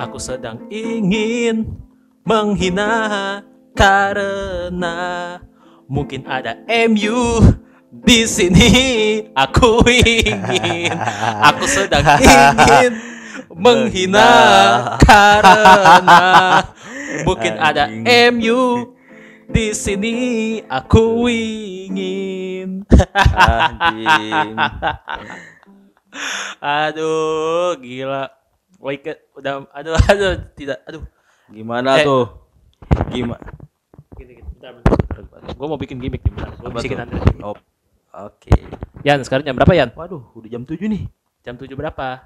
Aku sedang ingin menghina karena mungkin ada MU di sini. Aku ingin, aku sedang ingin menghina karena mungkin ada MU di sini. Aku ingin. Aduh, gila. Wicked udah aduh aduh tidak aduh. Gimana Eh. tuh? Gimana? Gini, gini. Bentar, bentar. Gua mau bikin gimmick nih, bentar. Gua Apa bisikin tuh? nanti. Oh, Oke. Yan, sekarang jam berapa, Yan? Waduh, udah jam 7 nih. Jam 7 berapa?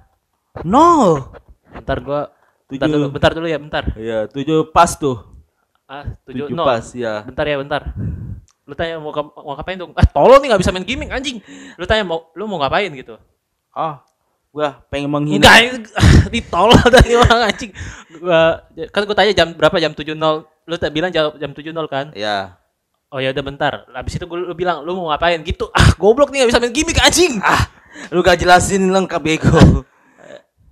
No. Bentar gua bentar Tujuh. dulu, bentar dulu ya, bentar. Iya, 7 pas tuh. Ah, 7 7 no. pas ya. Bentar ya, bentar. Lu tanya mau, mau ngapain dong? Ah, tolong nih nggak bisa main gimmick anjing. Lu tanya mau lu mau ngapain gitu. Ah, gua pengen menghina. Enggak, tadi orang anjing. Gua kan gua tanya jam berapa jam 7.00. Lu tak bilang jam jam 7.00 kan? Ya. Oh ya udah bentar. Habis itu gua lu bilang lu mau ngapain gitu. Ah, goblok nih nggak bisa main gimmick anjing. Ah, lu gak jelasin lengkap bego.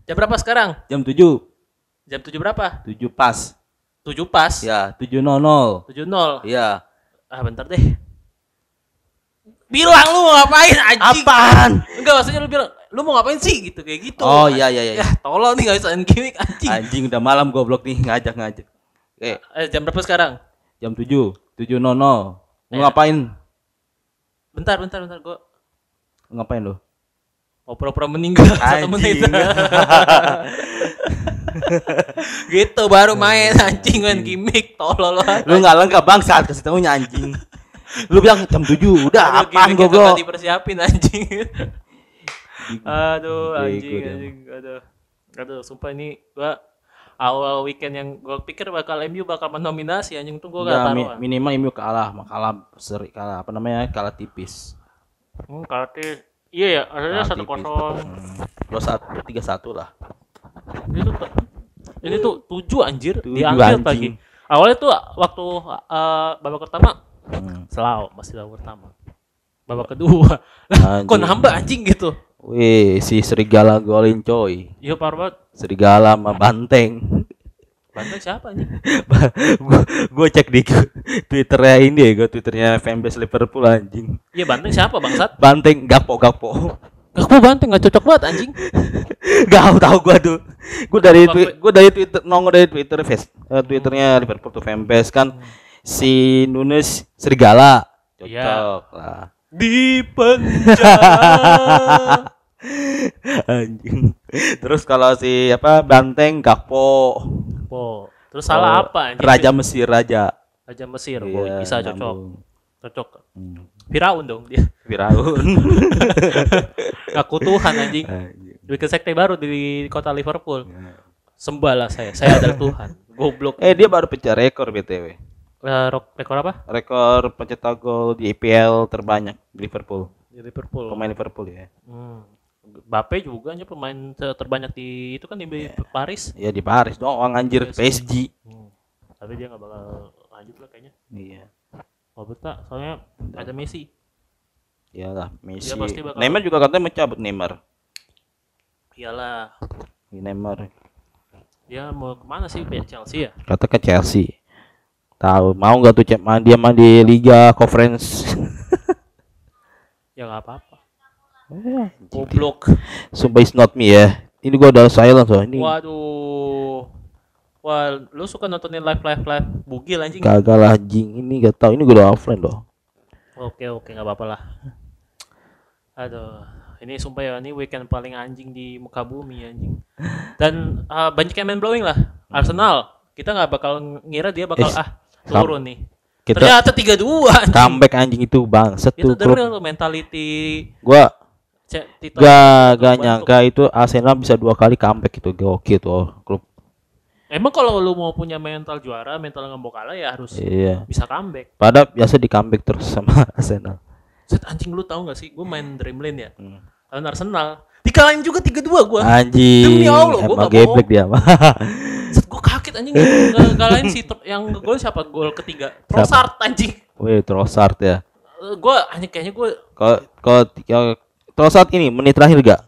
Jam berapa sekarang? jam 7. Jam 7 berapa? 7 pas. 7 pas. Ya, 7.00. 7.00. Ya. Ah, bentar deh. Bilang lu mau ngapain anjing? Apaan? Enggak maksudnya lu bilang lu mau ngapain sih gitu kayak gitu. Oh, iya, iya, iya. Ya, tolong nih gak bisa gimmick anjing. Anjing udah malam goblok nih ngajak-ngajak. Eh, Eh, jam berapa sekarang? jam 7. 7.00. Mau Ya. ngapain? Bentar, bentar, bentar gua Ngapain lu? mau pura-pura meninggal satu menit. Anjing. gitu baru main anjing main gimmick tolol lu. lu nggak lengkap bangsat kasih taunya anjing. Lu bilang jam 7, udah gimmicknya tuh goblok? nggak dipersiapin anjing. Aduh, anjing, anjing, aduh. Aduh, sumpah ini gua awal weekend yang gua pikir bakal MU bakal mendominasi anjing tuh gua gak Enggak, taruh. mi- minimal MU kalah, kalah seri kalah apa namanya? kalah tipis. Hmm, Karate. Iya ya, akhirnya Kalah satu tipis. kosong. Hmm. Dua satu, tiga satu lah. Ini tuh ini tuh tujuh anjir Tujuh, diambil anjing. lagi. Awalnya tuh waktu eh, babak pertama Hmm. selalu masih babak pertama. Babak kedua, lah kok nambah anjing gitu. Wih, si serigala golin coy. Iya parah banget. Serigala sama banteng. Bantai siapa anjing? gua, gua cek di Twitternya ini ya, gua Twitternya fanbase Liverpool anjing. Iya Banteng siapa bangsat? Banteng gapo gapo. Aku Banteng nggak cocok banget anjing. Gak tahu gua tuh. Gua dari gua dari Twitter nongol dari Twitter face eh, Twitternya Liverpool tuh fanbase kan si Nunes serigala. Cocok Iya. lah. Di penjara. Anjing. Terus kalau si apa Banteng Gakpo. Po. Terus salah Oh, apa anjing? Raja Mesir Raja. Raja Mesir. Iya, bisa cocok. nyambung. Cocok. Hmm. Firaun dong dia. Firaun. Ngaku Tuhan anjing. Anjing. Bikin sekte baru di kota Liverpool. Sembahlah saya. Saya adalah Tuhan. Goblok. eh dia baru pecah rekor BTW. Rok- rekor apa? Rekor pencetak gol di IPL terbanyak di Liverpool. Di Liverpool. Pemain Liverpool ya. Hmm. Bape juga nya pemain ter- terbanyak di itu kan di Paris. Ya di Paris doang anjir PSG. PSG. Hmm. Tapi dia nggak bakal lanjut lah kayaknya. Iya. Oh betul, soalnya ada Messi. Iyalah Messi. Dia pasti bakal- Neymar juga katanya mencabut Neymar. Iyalah, Neymar dia mau ke mana sih kayak Chelsea ya? kata ke Chelsea. Tahu mau nggak tuh Cep main dia main di Liga Conference? Ya nggak apa-apa. Eh, Goblok. Sumpah is not me ya. Ini gua udah silent soalnya. Ini Waduh. Wah, lu suka nontonin live live live bugil anjing? gagal lah anjing. Ini gak tahu. Ini gua udah offline loh. Oke oke nggak apa-apa lah. Aduh, ini sumpah ya ini weekend paling anjing di muka bumi anjing. Dan ah, banyak yang main blowing lah. Arsenal, kita nggak bakal ngira dia bakal Eh, ah turun nih. Kita Ternyata tiga dua. comeback anjing itu bang. Itu the klub. real mentality. Gua Tito- gak gak nyangka itu Arsenal bisa dua kali comeback itu gokil tuh klub. Emang kalau lu mau punya mental juara, mental nggak mau kalah ya harus Iya. bisa comeback. Pada biasa di comeback terus sama Arsenal. Set anjing lu tahu gak sih? Gue main Dreamland ya. Hmm. Lawan Arsenal. Dikalahin juga 3-2 gua. Anjing. Demi Allah, emang nggak geblek dia anjing Nge- ngalahin si yang gol siapa? Gol ketiga. Trossard anjing. Wih, Trossard ya. gue hanya kayaknya gue Kalau kalau Trossard ini menit terakhir gak?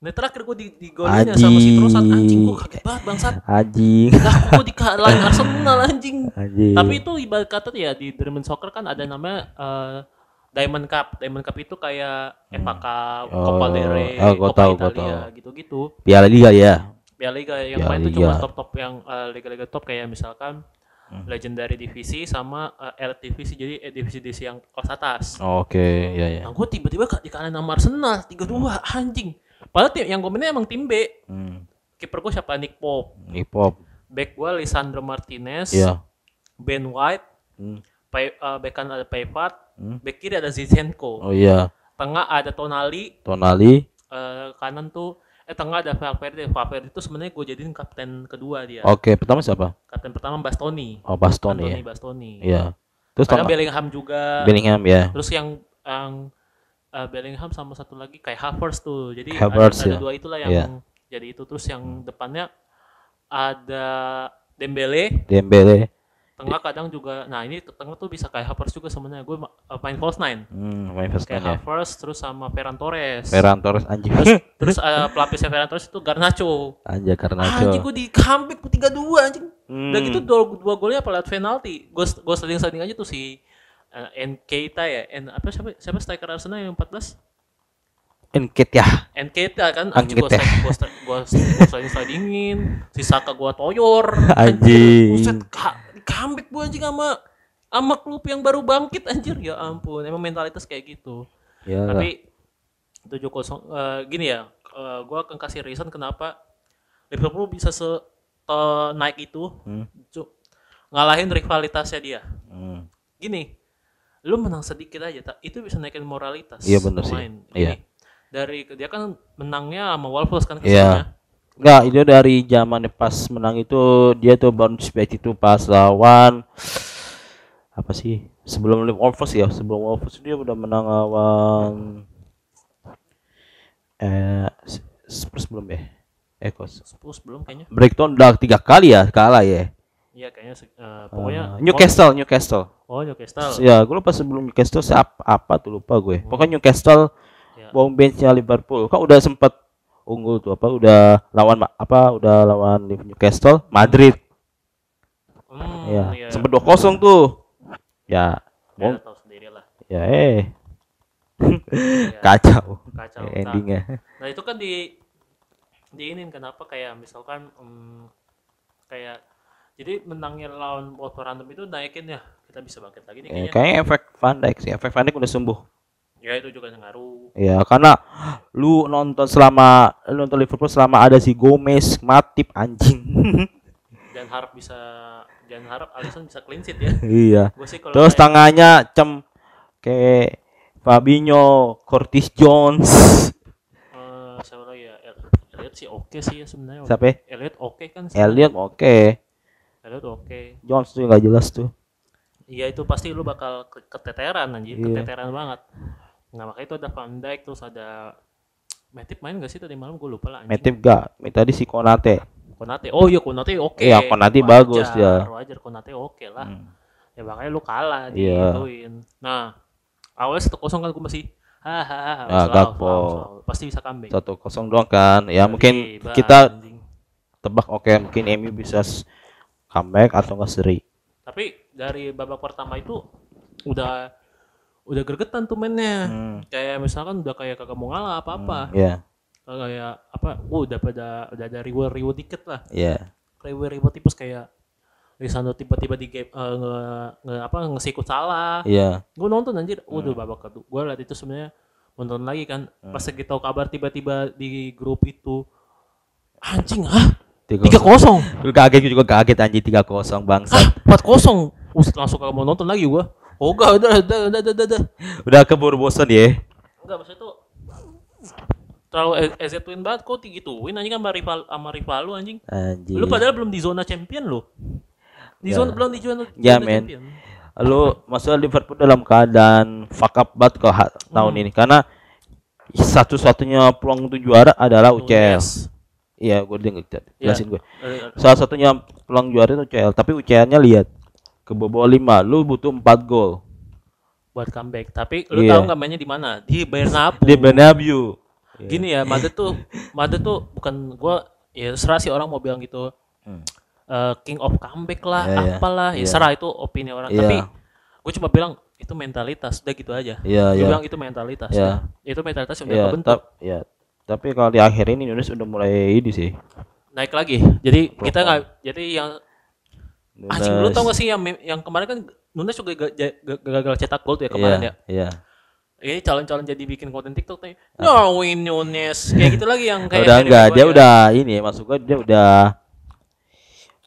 Nah terakhir gue di, di golnya sama si Trossard anjing gue kaget banget bangsat. Anjing. Lah gue dikalahin Arsenal anjing. Anjing. Tapi itu ibarat kata ya di German Soccer kan ada namanya eh, Diamond Cup. Diamond Cup itu kayak FA Cup, Oh, Coppa del Rey, oh, Coppa tahu, Italia gitu-gitu. Piala Liga ya. Piala Liga yang Piala main tuh Liga. cuma top-top yang eh, liga-liga top kayak misalkan Hmm. Legendary Divisi sama eh, Elite Divisi jadi eh, divisi-divisi yang kelas atas. Oke, ya ya. Nah, gue tiba-tiba dikalahin sama Arsenal 3-2 anjing. Padahal tim yang gue mainnya emang tim B. Hmm. Kiper gue siapa? Nick Pope. Hip hop. Back gue Lisandro Martinez. Iya. Ben White. Hmm. Pay, eh, back kanan ada Payvat. Hmm. Back kiri ada Zinchenko. Oh iya. Tengah ada Tonali. Tonali. eh, kanan tuh eh tengah ada Valverde. Valverde itu sebenarnya gue jadiin kapten kedua dia. Oke, pertama siapa? Kapten pertama Bastoni. Oh, Bastoni ya. Antoni Bastoni. Iya. Terus Kadang tengah Bellingham juga. Bellingham ya. Terus yang yang eh, Bellingham sama satu lagi kayak Havertz tuh. Jadi Havertz, ada, ada ya. dua itulah yang Iya. jadi itu terus yang depannya ada Dembele, Dembele. Tengah kadang juga. Nah, ini tengah tuh bisa kayak Havertz juga sebenarnya. Gue eh, main false nine. Hmm, main first Kayak ya. Havertz terus sama Ferran Torres. Ferran Torres anjing. Terus eh, pelapisnya Ferran Torres itu Garnacho. Anjing karena Anjing gue di comeback gue 3-2 anjing. Hmm. Udah gitu dua, dua golnya apa lewat penalti. Gue gue sliding-sliding aja tuh si uh, Keita ya. En, apa siapa siapa striker Arsenal yang 14? Enket ya. Keita kan anjing gue gue gue slidingin. Si Saka gue toyor. Anjing. Buset, ka, di comeback gue anjing sama sama klub yang baru bangkit anjir ya ampun emang mentalitas kayak gitu Ya. tapi tujuh kosong eh, gini ya eh, gua akan kasih reason kenapa Liverpool bisa se te- naik itu Hmm. Ngalahin rivalitasnya dia Hmm. gini lu menang sedikit aja tak itu bisa naikin moralitas Iya, bener sih. pemain. Iya. Gini, dari dia kan menangnya sama Wolves kan Iya. kesannya. Enggak, itu dari zaman pas menang itu dia tuh bounce back itu pas lawan apa sih? Sebelum Wolves ya, sebelum Wolves dia udah menang lawan eh Spurs belum ya? Eh kok Spurs belum kayaknya Brighton udah tiga kali ya kalah ya. iya kayaknya eh, pokoknya Eh, Newcastle, Newcastle. oh Newcastle Ya, gue lupa sebelum Newcastle siapa apa tuh lupa gue. Pokoknya Newcastle Ya. bawang benchnya Liverpool. Kan udah sempat unggul tuh apa udah lawan apa udah lawan Newcastle Madrid. Hmm, ya, iya. sempat 2-0 tuh. Ya, Ya, mau tahu sendiri lah ya eh Ya, kacau kacau Nah, endingnya. Nah itu kan di diinin kenapa kayak misalkan em, kayak jadi menangnya lawan Wolverhampton itu naikin ya kita bisa bangkit lagi nih Ya, kayaknya. kayaknya efek Van Dijk sih. Efek Van Dijk udah sembuh. Ya itu juga ngaruh. Ya, karena lu nonton selama lu nonton Liverpool selama ada si Gomez, Matip anjing. Dan harap bisa dan harap Alisson bisa clean sheet ya. iya. Gue sih kalau Terus kayak- tangannya cem kayak Fabinho, Curtis Jones. eh, siapa lagi ya? El- Elliot sih oke sih ya sebenarnya. Siapa? ya? Elliot oke kan sih. Elliot oke. Elliot oke. Jones tuh nggak jelas tuh. Iya itu pasti lu bakal ke- keteteran anjir, Iya. keteteran banget. Nah makanya itu ada Van Dijk terus ada Matip main gak sih tadi malam gue lupa lah anjing. Matip gak? Tadi si Konate. Konate. Oh iya Konate oke. Iya, Konate Wajar, bagus ya. Wajar Konate oke lah. Hmm. Ya makanya lu kalah Iya. digituin. Nah, awalnya satu kosong kan gue masih hahaha. Selalu, Gakpo. Pasti bisa comeback. Satu kosong doang kan. Ya mungkin Tiba, kita anjing. tebak oke mungkin MU bisa comeback atau enggak seri. Tapi dari babak pertama itu udah udah gregetan tuh mainnya. Hmm. Kayak misalkan udah kayak kagak mau ngalah apa-apa. Ya, Kayak apa? Uh, udah pada udah ada reward reward dikit lah. ya. Reward reward tipis kayak Lisandro tiba-tiba di game eh, nge, nge- apa ngesikut salah. Iya. gue nonton anjir Hmm. waduh babak kedua gue liat itu sebenarnya nonton lagi kan pas kita tahu kabar tiba-tiba di grup itu anjing ah tiga kosong Lu kaget juga kaget anjing 3-0 ah bangsat. empat kosong langsung kagak mau nonton lagi gue oh enggak udah udah udah udah udah, udah. Udah keburu bosan ya. enggak maksudnya tuh terlalu E- EZ Twin banget kok gituin anjing sama rival sama rival lu anjing Anjing. lu padahal belum di zona champion lu di zona belum di zona, Ya, zona men. champion Lu maksudnya Liverpool dalam keadaan fuck up banget ha- tahun Hmm. ini karena satu-satunya peluang untuk juara adalah Oh, UCL. yes. Iya, gue denger jelasin gue. Salah satunya peluang juara itu UCL, tapi UCL-nya lihat kebobolan 5, lu butuh 4 gol buat comeback tapi lu Iya. tahu nggak mainnya di mana di Bernabeu di Bernabeu. Gini ya, Madrid tuh Madrid tuh bukan gua ya serah sih orang mau bilang gitu. Hmm. eh, king of comeback lah, Iya, iya. apalah, ya Iya. serah itu opini orang. Iya. Tapi gue cuma bilang itu mentalitas, udah gitu aja. Iya, Gue iya. bilang itu mentalitas. Iya. Nah, itu mentalitas yang udah Iya, kebentuk. tap, ya. Tapi kalau di akhir ini Nunes udah mulai ini sih. Naik lagi. Jadi kita nggak, jadi yang anjing lu Nunes. tau gak sih yang yang kemarin kan Nunes juga ga- ga- ga- gagal cetak gol tuh ya kemarin ya. Iya. Ini calon-calon jadi bikin konten TikTok nih. No win Nunes. Kayak gitu lagi yang kayak udah enggak, dia Maguire. udah ini masuk gua dia udah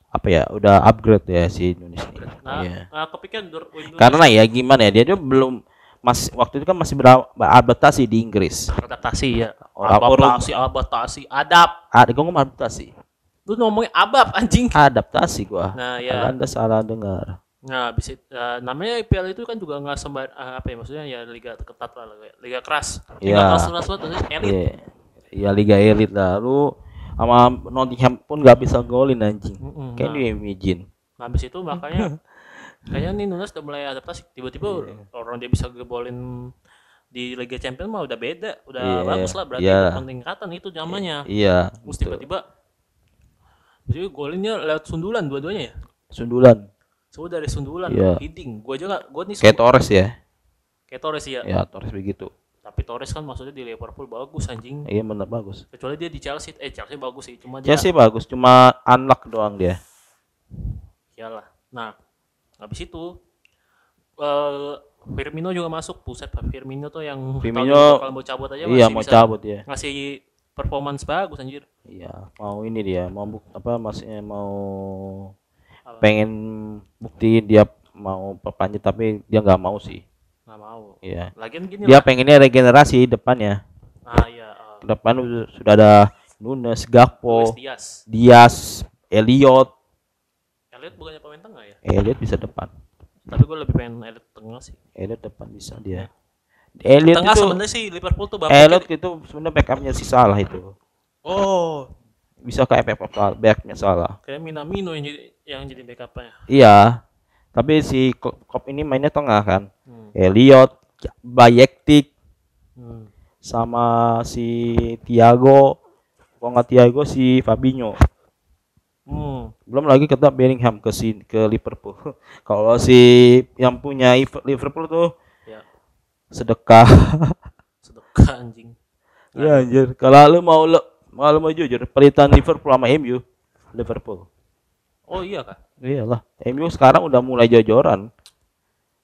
apa ya? Udah upgrade ya si Nunes ini. Nah, Iya. nah kepikiran Nunes Karena ya gimana ya? Dia, dia belum masih waktu itu kan masih ber- beradaptasi di Inggris. adaptasi ya. Orang- Adaptasi, adaptasi, adap. Ada ngomong adaptasi. Lu ngomongnya abab anjing. Adaptasi gua. Nah, ya. Anda salah dengar. Nah, bisa eh, namanya IPL itu kan juga nggak sembar eh, apa ya maksudnya ya liga ketat lah, liga, liga keras. Liga Iya. keras keras banget elit. Ya Liga Elit lah. Lu sama Nottingham pun nggak bisa golin anjing. Mm-mm. Kayak Nah, dia imagine. nah, habis itu makanya kayaknya nih Nunes udah mulai adaptasi. Tiba-tiba Iya. orang dia bisa gebolin di Liga Champions mah udah beda, udah Iya, bagus lah berarti itu peningkatan itu namanya. Iya. Terus betul. tiba-tiba jadi golinnya lewat sundulan dua-duanya ya. Sundulan. Semua dari sundulan, Iya. heading. Gua aja gak, gua nih Kayak Torres ya. kayak Torres ya. Ya Torres begitu. Tapi Torres kan maksudnya di Liverpool bagus anjing. Iya benar bagus. Kecuali dia di Chelsea, eh Chelsea bagus sih, cuma dia Chelsea bagus, cuma unlock doang dia. iyalah. Nah, habis itu eh Firmino juga masuk, puset Firmino tuh yang Firmino- kalau mau cabut aja Iya masih mau bisa cabut ya. ngasih performance bagus anjir. Iya mau ini dia mau buk, apa maksudnya mau Apa? pengen buktiin dia mau perpanjang tapi dia nggak mau sih. Nggak mau. Iya. Lagian gini Dia lah. pengennya regenerasi depannya. Ah iya, Ke depan udah- sudah ada Nunes, Luis Gakpo, Diaz. Diaz, Elliot. Elliot bukannya pemain tengah ya? Elliot bisa depan. Tapi gue lebih pengen Elliot tengah sih. Elliot depan bisa dia. Elliot tengah itu sebenarnya sih Liverpool tuh bapak Elliot itu sebenarnya backupnya si Salah itu. Oh, Bisa ke FF backnya Salah. kayak Minamino yang jadi yang jadi backupnya. Iya. Tapi si Klopp Klopp ini mainnya tengah kan. Hmm. Elliot, Bayektik Hmm. sama si Thiago. Kalau nggak Thiago si Fabinho. Hmm. Belum lagi kita Bellingham ke si ke Liverpool. Kalau si yang punya Iv- Liverpool tuh sedekah. sedekah anjing. ya anjir. Kalau lu mau lu mau lu mau jujur, pelitan Liverpool sama MU, Liverpool. Oh iya kak. Iyalah, MU sekarang udah mulai jojoran.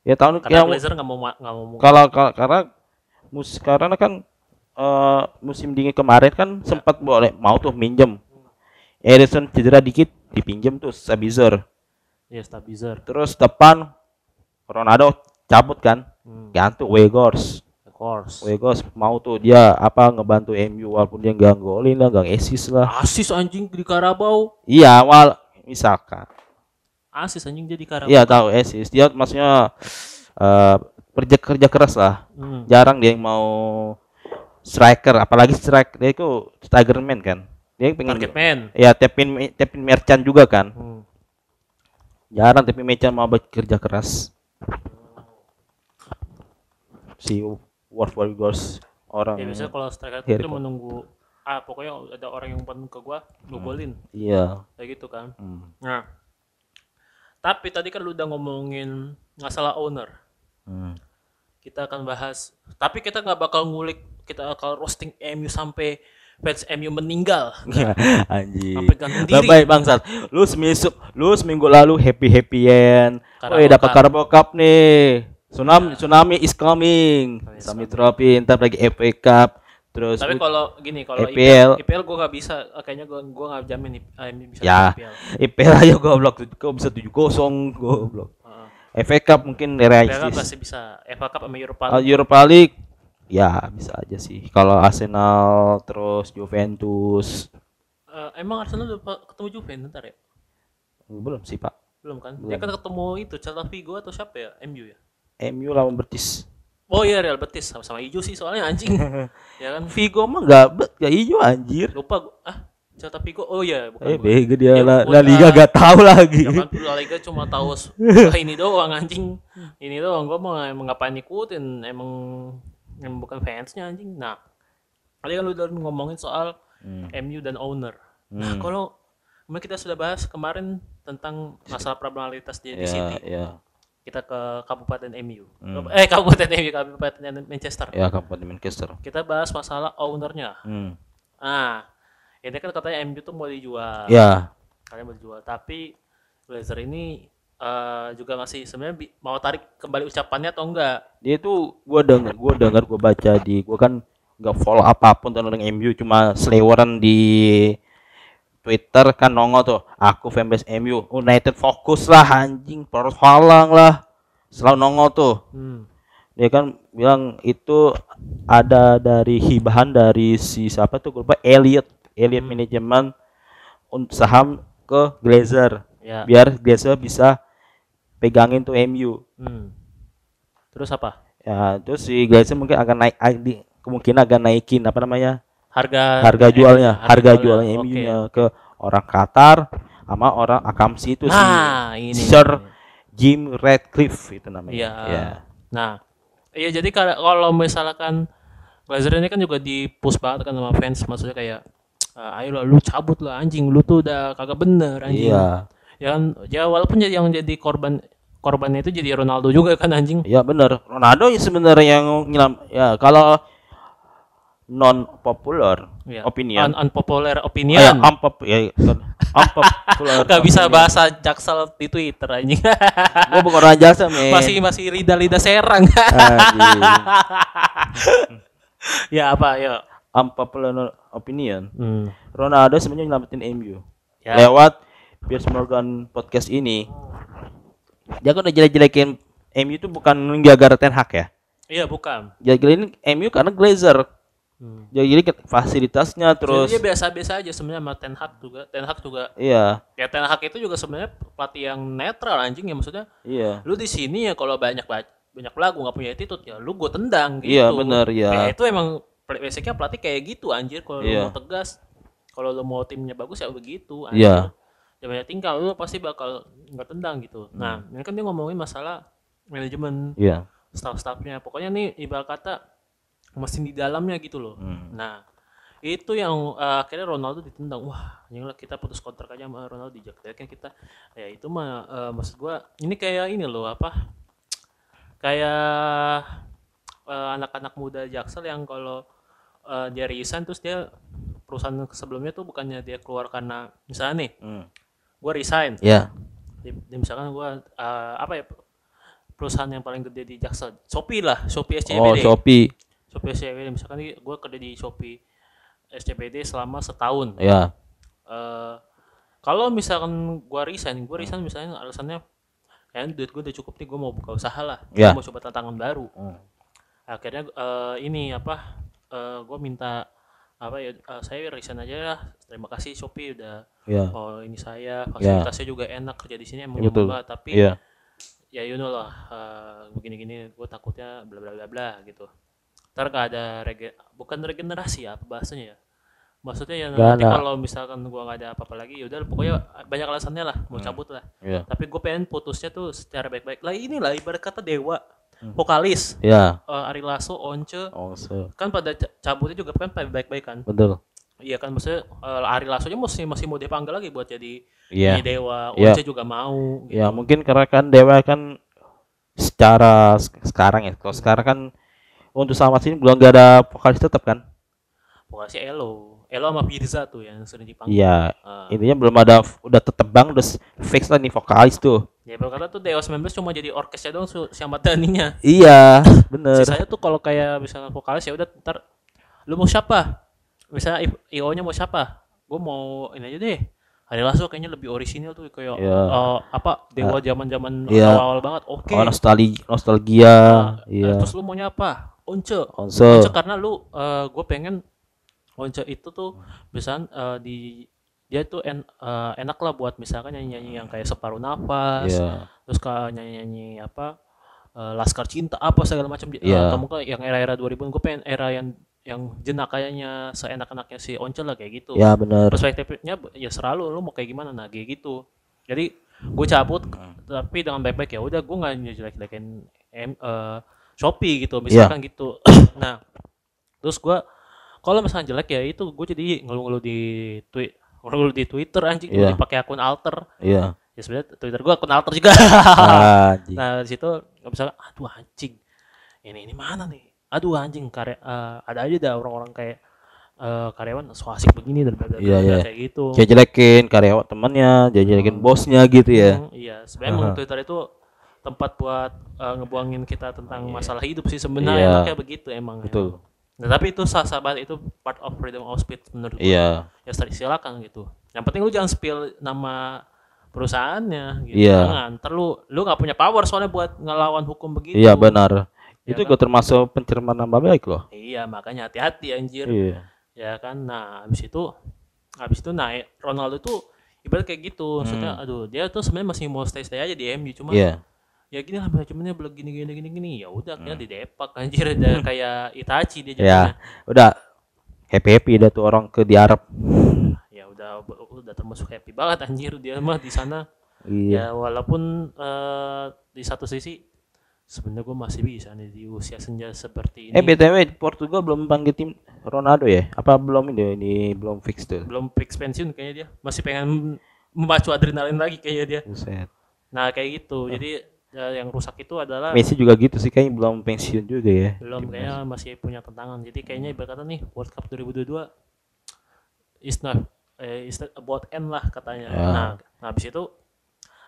Ya tahun Karena yang Glazer nggak mau ma- nggak mau. kalau kalau- karena mus karena kan eh, musim dingin kemarin kan sempat boleh mau tuh minjem. Edison cedera dikit dipinjem tuh Sabitzer. Ya stabilizer. Terus depan Ronaldo cabut kan, Hmm. ganti Weghorst. Of course. Mau tuh dia apa ngebantu MU walaupun dia nggak golin lah, nggak assist lah. Asis anjing di Karabau. Iya, awal misalkan. Asis anjing jadi Karabau. Iya tahu assist. Dia maksudnya eh kerja kerja keras lah. Hmm. jarang dia yang mau striker apalagi strike dia itu striker man kan dia pengen Target man. ya tepin tepin merchant juga kan Hmm. jarang tepin merchant mau bekerja keras si Wolf Warriors orang Ya biasanya kalau striker itu menunggu ah pokoknya ada orang yang pengen ke gua, lu golin. iya Kayak gitu kan. Hmm. Nah. Tapi tadi kan lu udah ngomongin masalah owner. Hmm. Kita akan bahas. Tapi kita nggak bakal ngulik, kita bakal roasting MU sampai fans MU meninggal. Sampai gantung Nah, diri. baik bangsat lu seminggu lu seminggu lalu happy happyan Carabao Woi dapat. Carabao Cup nih tsunami tsunami is coming Tsunami Trophy ntar lagi FA Cup terus Tapi kalau gini, kalau. IPL, IPL gua nggak bisa. Eh, Kayaknya gua gua nggak jamin ip- MU bisa Ya. IPL. IPL aja goblok tuh kok bisa 7-0 goblok Heeh. FA Cup mungkin IPL kan realistis pasti bisa. FA Cup sama Europa Ah, Europa League ya bisa aja sih kalau Arsenal terus Juventus Eh, emang Arsenal udah ketemu Juventus ntar ya? belum sih pak Belum kan? Dia kan ketemu itu Celta Vigo atau siapa ya? MU ya? MU lawan Betis Oh iya Real Betis sama-sama hijau sih soalnya anjing. ya kan? Vigo mah nggak bet nggak hijau anjir Lupa gua. Ah, Celta Vigo. Oh iya, bukan. eh bego dia Ya, La, La Liga gak tahu lagi Ya kan La Liga cuma tahu ah, ini doang anjing. Ini doang gua mau emang ngapain ikutin emang emang bukan fansnya anjing. Nah, Tadi kan lu udah ngomongin soal Hmm. MU dan owner. Nah, Hmm. kalau kemarin kita sudah bahas kemarin tentang masalah probabilitas di, di Ya, City. ya, Kita ke Kabupaten MU. Hmm. Eh, Kabupaten MU, Kabupaten Manchester. ya Kabupaten Manchester. Kita bahas masalah ownernya. Hmm. Nah, ini kan katanya MU tuh mau dijual. Ya, Kalian mau dijual, tapi Glazer ini eh, juga masih sebenarnya mau tarik kembali ucapannya atau enggak? dia itu gua denger, gua denger, gua baca di, gua kan nggak follow apa pun tentang MU, cuma seleweran di Twitter kan nongol tuh, aku fanbase MU, United fokus lah anjing, poros halang lah, selalu nongol tuh. Hmm. Dia kan bilang itu ada dari hibahan dari si siapa tuh, gue lupa Elliot, Elliot manajemen un- saham ke Glazer, Ya. biar Glazer bisa pegangin tuh MU. Hmm. Terus apa? Ya, terus si Glazer mungkin akan naik kemungkinan akan naikin apa namanya? Harga harga jualnya, harga jualnya Oke. MU-nya ke orang Qatar sama orang Akamsi itu Nah, si ini. Sir Jim Radcliffe itu namanya. Iya. Ya. Nah, iya jadi kalau misalkan Glazer ini kan juga di-push banget kan sama fans maksudnya kayak "Ah, ayo lah lu cabut lah anjing lu tuh udah kagak bener anjing. Iya. Ya kan ya walaupun jadi yang jadi korban korbannya itu jadi Ronaldo juga kan anjing. Ya benar. Ronaldo sebenarnya yang nyelam ya kalau non popular Ya. opinion. Un- unpopular ya, opinion. unpop ya unpopular. Gak bisa opinion. bahasa jaksel di Twitter anjing. Gua bukan orang jasa, men. masih masih lidah-lidah serang. Ya apa ya? unpopular opinion. Hmm. Ronaldo sebenarnya nyelamatin MU. Ya. Lewat Piers Morgan podcast ini. Dia kan udah jelek-jelekin MU itu bukan menjaga Ten Hag ya. Iya bukan. Jelek-jelekin MU karena Glazer. Hmm. Jadi fasilitasnya terus Jadi dia biasa-biasa aja sebenarnya sama Ten Hag juga. Ten Hag juga iya, ya Ten Hag itu juga sebenarnya pelatih yang netral anjing ya maksudnya. iya. Lu di sini ya kalau banyak ba- banyak lagu nggak punya attitude ya lu gue tendang gitu. Iya, bener, iya. Ya, itu emang basicnya pelatih kayak gitu anjir kalau lu Iya. mau tegas. Kalau lu mau timnya bagus ya begitu Iya. Ya banyak tingkah lu pasti bakal nggak tendang gitu. Nah, ini kan dia ngomongin masalah manajemen Iya. staff-staffnya. Pokoknya nih ibarat kata mesin di dalamnya gitu loh. Hmm. Nah, itu yang eh, akhirnya Ronaldo ditendang. Wah, yang kita putus kontrak aja sama Ronaldo di Jakarta kan kita ya itu mah eh, maksud gua ini kayak ini loh apa? Kayak eh, anak-anak muda Jaksel yang kalau eh, dia resign terus dia perusahaan sebelumnya tuh bukannya dia keluar karena misalnya nih, Hmm. gua resign. Iya. Di misalkan gua eh, apa ya perusahaan yang paling gede di Jaksel, Shopee lah, Shopee SCBD. Oh, Shopee. Shopee SCBD misalkan nih gue kerja di Shopee SCBD selama setahun. Ya. Eh, kalau misalkan gue resign, gue resign misalnya alasannya kayaknya duit gue udah cukup nih, gue mau buka usaha lah, Ya. Gua mau coba tantangan baru. Hmm. Akhirnya eh, ini apa? gue minta apa ya? eh, saya resign aja lah. Terima kasih Shopee udah. Ya. Oh ini saya fasilitasnya juga enak kerja di sini emang Iya, betul. nyoba, tapi Iya. ya you know lah eh, begini-gini gue takutnya bla bla bla bla gitu ntar gak ada rege bukan regenerasi ya apa bahasanya ya maksudnya ya Gak nanti kalau misalkan gua nggak ada apa-apa lagi yaudah pokoknya banyak alasannya lah mau cabut lah Iya. tapi gue pengen putusnya tuh secara baik-baik lah inilah ibarat kata dewa Hmm. vokalis Ya. eh, Ari Lasso Once Oh, so. kan pada ca- cabutnya juga kan baik-baik kan Betul. iya kan maksudnya eh, Ari Lasso nya masih masih mau dipanggil lagi buat jadi Iya. jadi dewa Iya. Once juga mau gitu. Ya mungkin karena kan Dewa kan secara sek- sekarang ya. Kalau sekarang kan untuk sama sini belum gak ada vokalis tetap kan? vokalisnya Elo Elo sama Firza tuh yang sering dipanggil Iya. Ah. Intinya belum ada udah tetep bang udah fix lah nih vokalis tuh. Ya berkata tuh Dewa 19 cuma jadi orkesnya doang Ahmad Dhani-nya. Iya, bener. Sisanya tuh kalau kayak misalnya vokalis ya udah ntar lu mau siapa? Misalnya I- IO-nya mau siapa? Gue mau ini aja deh. Hari Lasso kayaknya lebih orisinil tuh kayak Iya. eh, apa Dewa zaman-zaman Iya. awal-awal banget. Oke. Oh nostalgia, nostalgia. Nah, iya. Terus lu maunya apa? Once. Konsol. Once karena lu gue pengen Once itu tuh misalnya eh, di dia tuh en- eh, enak lah buat misalkan nyanyi-nyanyi yang kayak separuh nafas Iya. terus kayak nyanyi-nyanyi apa eh, Laskar Cinta apa segala macam Iya. atau mungkin yang era-era 2000 gue pengen era yang yang jenak kayaknya seenak-enaknya si Once lah kayak gitu Ya bener. perspektifnya ya selalu lu mau kayak gimana nah kayak gitu jadi gue cabut Hmm. tapi dengan baik-baik ya udah gue nggak jelek-jelekin em eh, Shopee gitu Iya. misalkan gitu nah terus gue kalau misalnya jelek ya itu gue jadi ngeluh-ngeluh di tweet ngeluh di Twitter anjing yeah. pakai akun alter Iya. ya sebenarnya Twitter gue akun alter juga Anjing. nah di situ bisa aduh anjing ini ini mana nih aduh anjing karya eh, ada aja dah orang-orang kayak eh, karyawan so asik begini dan Iya, iya. kayak gitu Kayak jelekin karyawan temannya, dia jelekin bosnya gitu ya. Hmm, iya sebenarnya emang Aha. Twitter itu tempat buat eh, ngebuangin kita tentang masalah hidup sih sebenarnya Iya. emang kayak begitu emang Betul. Nah, tapi itu sah sah banget itu part of freedom of speech menurut gue. Iya. Ya start silakan gitu. Yang penting lu jangan spill nama perusahaannya gitu. Iya. Jangan. Ntar lu lu nggak punya power soalnya buat ngelawan hukum begitu. Iya benar. Ya Itu kan? juga termasuk pencemaran nama baik loh. Iya, makanya hati-hati anjir. Iya. Ya kan. Nah, habis itu habis itu naik Ronaldo tuh ibarat kayak gitu. Maksudnya aduh, dia tuh sebenarnya masih mau stay-stay aja di MU cuma Hmm. Ya gini lah manajemennya bilang gini gini gini gini ya udah akhirnya di depak anjir ada kayak Itachi dia Hmm. Ya. jadinya. Udah happy happy dah tuh orang ke di Arab. ya udah udah termasuk happy banget anjir dia mah di sana Iya. ya walaupun eh, di satu sisi sebenarnya gue masih bisa nih di usia senja seperti ini Eh btw Portugal belum panggil tim Ronaldo ya? Apa belum ini? Ini belum fix tuh. belum fix pensiun kayaknya dia masih pengen memacu adrenalin lagi kayaknya dia Buset. nah kayak gitu jadi ya, yang rusak itu adalah Messi juga gitu sih kayaknya belum pensiun juga ya. belum kayaknya masih punya tantangan jadi kayaknya ibarat kata nih World Cup 2022 is not eh, is not about end lah katanya Ya. nah, nah habis itu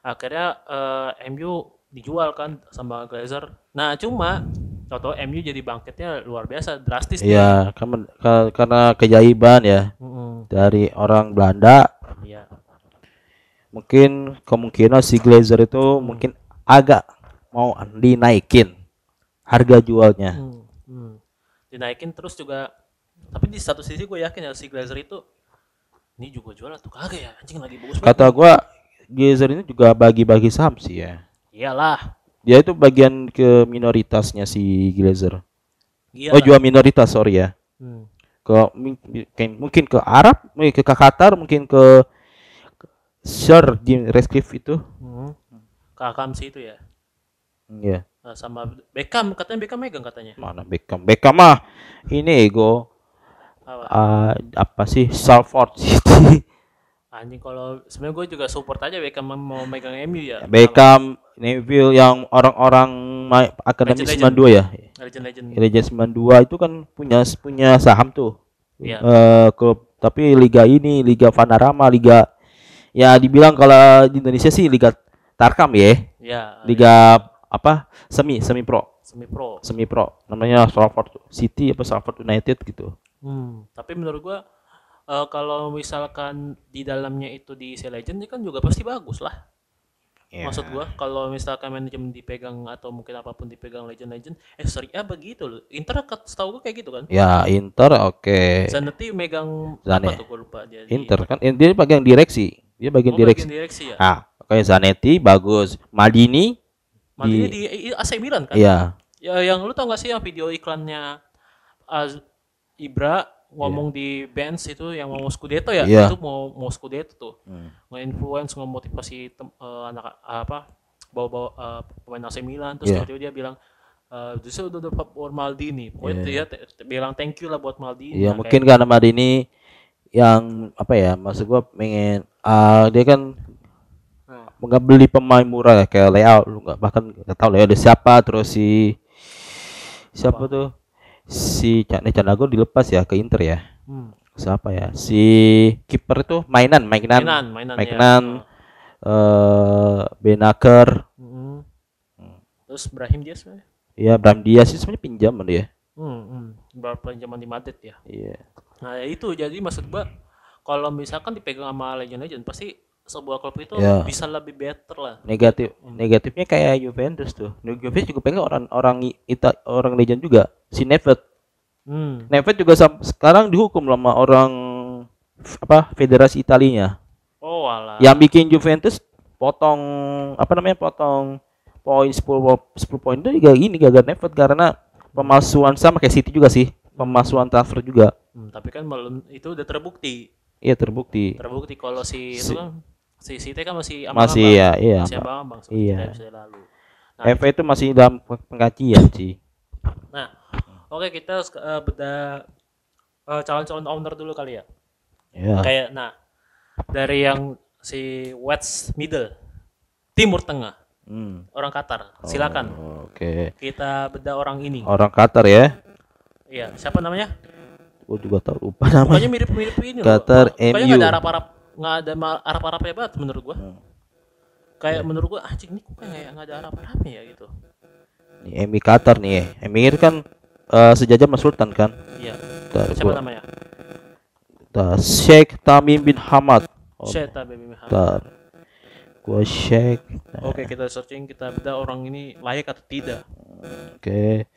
akhirnya eh, MU dijual kan sama Glazer nah cuma tau MU jadi bangkitnya luar biasa drastis. Iya, karena, ka- karena keajaiban ya Mm-mm, dari orang Belanda. iya Mungkin kemungkinan si Glazer itu mungkin agak mau dinaikin harga jualnya. Hmm, hmm. dinaikin terus juga tapi di satu sisi gue yakin ya si Glazer itu ini juga jual atau kagak ya anjing lagi bagus Kata gua Glazer ini juga bagi-bagi saham sih ya. iyalah Dia itu bagian ke minoritasnya si Glazer. iyalah Oh jual minoritas sorry ya. Hmm. Ke mungkin, mungkin ke Arab, mungkin ke Qatar, mungkin ke Sir Jim Ratcliffe itu. Hmm. Ke Akamsi itu ya Iya. Nah, sama Beckham katanya Beckham megang katanya Mana Beckham? Beckham mah ini ego Apa? ah, apa sih Salford City. anjing kalau sebenarnya gue juga support aja Beckham mau megang MU ya Beckham, Neville yang orang-orang akademi Legend-legend. 92 ya. legend legend Legend 92 itu kan punya punya saham tuh. Iya. Eh, klub tapi liga ini liga Vanarama, liga ya dibilang kalau di Indonesia sih liga Tarkam ya. ya Liga apa? Semi semi pro. semi pro Semi pro. Namanya Salford City apa Salford United gitu. Hmm, tapi menurut gua eh, kalau misalkan di dalamnya itu diisi legend kan juga pasti bagus lah. Ya. Maksud gua kalau misalkan manajemen dipegang atau mungkin apa pun dipegang legend-legend, eh Serie A begitu loh. Inter setahu gua kayak gitu kan. Ya Inter oke. Zanetti megang Zane. apa tuh gua lupa dia. di- Inter kan eh, dia bagian direksi. Dia bagian Oh, direksi. bagian direksi ya. Ah, kayak Zanetti bagus. Maldini Matinya di, i- AC Milan kan. iya. Ya yang lu tau gak sih yang video iklannya Az Ibra ngomong di bench itu yang mau Scudetto ya? Iya. Itu mau mau Scudetto tuh. Hmm. nge-influence ngemotivasi tem- eh, anak apa bawa-bawa eh, pemain AC Milan terus tiba-tiba dia bilang eh this is the for Maldini pokoknya dia te- te- bilang thank you lah buat Maldini Iya, Nah, mungkin karena Maldini yang apa ya? Maksud gua pengen ah dia kan. Nggak beli pemain murah ya, kayak Leo lu nggak bahkan nggak tahu ada siapa terus si siapa tuh? Si Cak Canago dilepas ya ke Inter ya? Hmm. siapa ya? Si kiper itu mainan mainan. Mainan mainan mainan ya. eh Benaker. Hmm. terus Brahim Diaz sebenarnya ya Bram Diaz sih sebenarnya pinjaman dia. Hmm, hmm. berapa zaman di Madrid ya? Iya. Nah ya itu. Jadi maksud gua kalau misalkan dipegang sama legend-legend pasti sebuah klub itu Ya. bisa lebih better lah. Negatif negatifnya kayak Juventus tuh. Juventus juga pengen orang orang Ita, orang legend juga si Neves. Hmm. Juga sekarang dihukum sama orang apa federasi Italinya. Oh alah. Yang bikin Juventus potong apa namanya potong poin 10 po- 10 poin. Itu juga ini gagal Neves karena pemalsuan sama kayak City juga sih. Pemalsuan transfer juga. Hmm, tapi kan belum itu udah terbukti. Iya terbukti. Terbukti kalau si, Si- itu kan si Siti kan masih masih ya iya masih abang-abang seperti Iya. episode lalu. Nah, FA itu masih dalam peng- pengkajian sih nah oke kita sek- eh, beda eh, calon-calon owner dulu kali ya. Ya. Kayak nah dari yang si West Middle Timur Tengah Hmm. orang Qatar silakan Oh, Oke. kita bedah orang ini Orang Qatar ya. iya siapa namanya Gue juga tahu lupa namanya. mirip-mirip ini loh Qatar mukanya MU. ada Arab-Arab nggak ada Arab-Arabnya banget menurut gua Hmm. kayak menurut gua anjing ini kok kayak nggak ada Arab-Arabnya ya gitu Nih, Emir Qatar nih. Emir kan eh, sejajar sama Sultan kan. iya Bentar, siapa gua- namanya bentar. Sheikh Tamim bin Hamad. Oh, Syed Baby Muhammad. bentar. Gua Sheikh. Oke kita searching kita bedah orang ini layak atau tidak Oke.